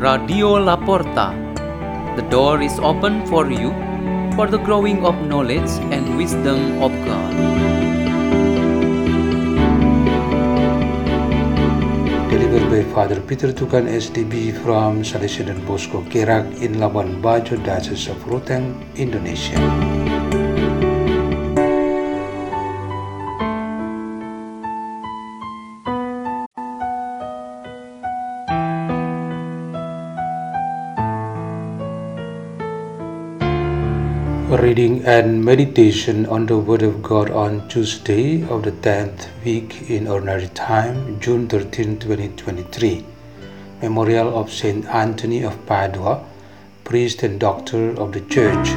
Radio La Porta. The door is open for you for the growing of knowledge and wisdom of God. Delivered by Father Peter Tukan SDB from Salesian Bosco Kerak in Labuan Bajo, Diocese of Ruteng, Indonesia. Reading and meditation on the Word of God on Tuesday of the 10th week in Ordinary Time, June 13, 2023. Memorial of Saint Anthony of Padua, priest and doctor of the Church.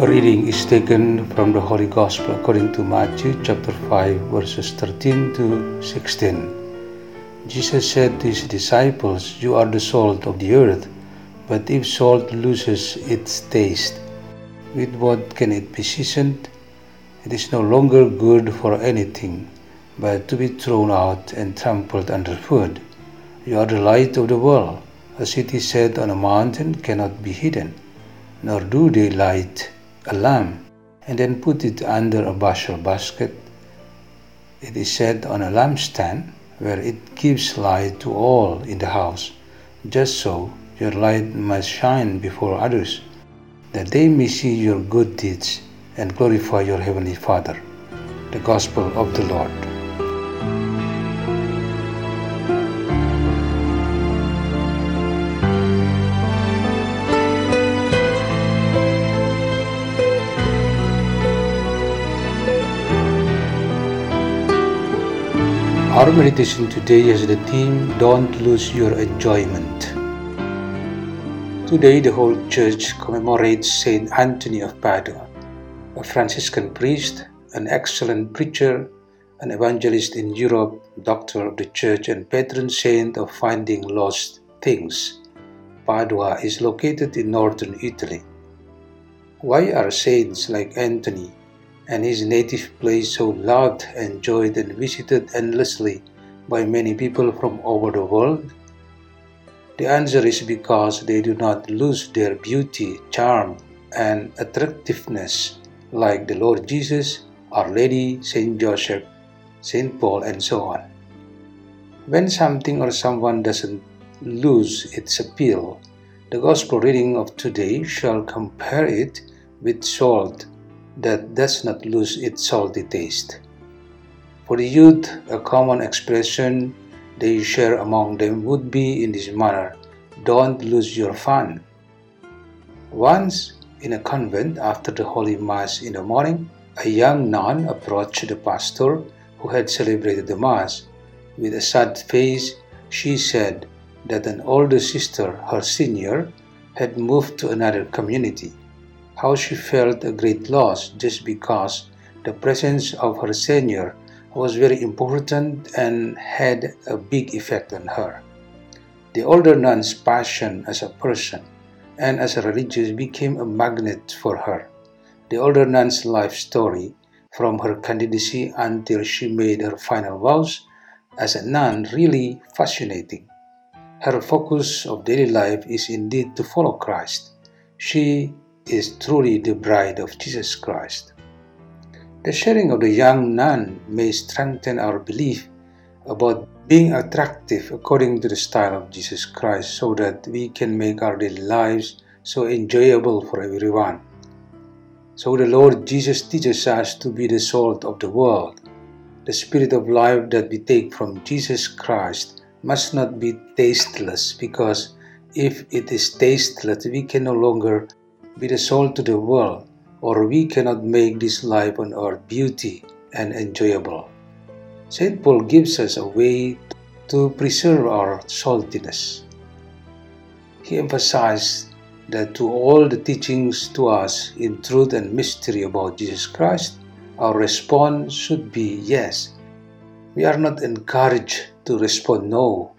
A reading is taken from the Holy Gospel according to Matthew chapter 5 verses 13 to 16. Jesus said to his disciples, You are the salt of the earth, but if salt loses its taste, with what can it be seasoned? It is no longer good for anything but to be thrown out and trampled underfoot. You are the light of the world. A city set on a mountain cannot be hidden, nor do they light a lamp and then put it under a bushel basket. It is set on a lampstand where it gives light to all in the house. Just so, your light must shine before others, that they may see your good deeds and glorify your Heavenly Father. The Gospel of the Lord. Our meditation today has the theme Don't Lose Your Enjoyment. Today, the whole church commemorates Saint Anthony of Padua, a Franciscan priest, an excellent preacher, an evangelist in Europe, doctor of the church, and patron saint of finding lost things. Padua is located in northern Italy. Why are saints like Anthony and his native place so loved, enjoyed, and visited endlessly by many people from over the world? The answer is because they do not lose their beauty, charm, and attractiveness like the Lord Jesus, Our Lady, Saint Joseph, Saint Paul, and so on. When something or someone doesn't lose its appeal, the Gospel reading of today shall compare it with salt that does not lose its salty taste. For the youth, a common expression they share among them would be in this manner Don't lose your fun. Once, in a convent after the Holy Mass in the morning, a young nun approached the pastor who had celebrated the Mass. With a sad face, she said that an older sister, her senior, had moved to another community how she felt a great loss just because the presence of her senior was very important and had a big effect on her. The older nun's passion as a person and as a religious became a magnet for her. The older nun's life story, from her candidacy until she made her final vows as a nun, really fascinating. Her focus of daily life is indeed to follow Christ. She is truly the bride of Jesus Christ. The sharing of the young nun may strengthen our belief about being attractive according to the style of Jesus Christ so that we can make our daily lives so enjoyable for everyone. So the Lord Jesus teaches us to be the salt of the world. The spirit of life that we take from Jesus Christ must not be tasteless because if it is tasteless, we can no longer be the salt to the world, or we cannot make this life on earth beauty and enjoyable. St. Paul gives us a way to preserve our saltiness. He emphasized that to all the teachings to us in truth and mystery about Jesus Christ, our response should be yes. We are not encouraged to respond no.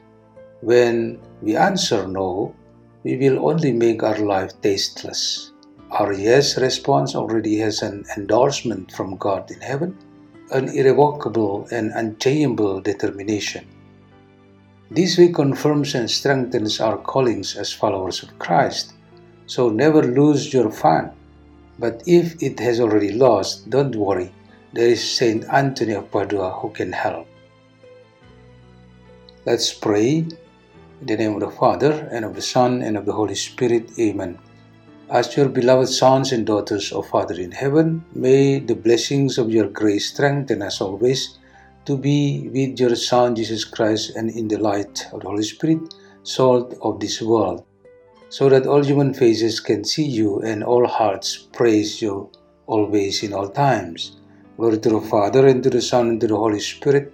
When we answer no, we will only make our life tasteless. Our yes response already has an endorsement from God in heaven, an irrevocable and unchangeable determination. This way confirms and strengthens our callings as followers of Christ. So never lose your fun. But if it has already lost, don't worry. There is Saint Anthony of Padua who can help. Let's pray. In the name of the Father, and of the Son, and of the Holy Spirit. Amen. As your beloved sons and daughters of Father in heaven, may the blessings of your grace strengthen us always to be with your Son Jesus Christ and in the light of the Holy Spirit, salt of this world, so that all human faces can see you and all hearts praise you always in all times. Glory to the Father, and to the Son, and to the Holy Spirit,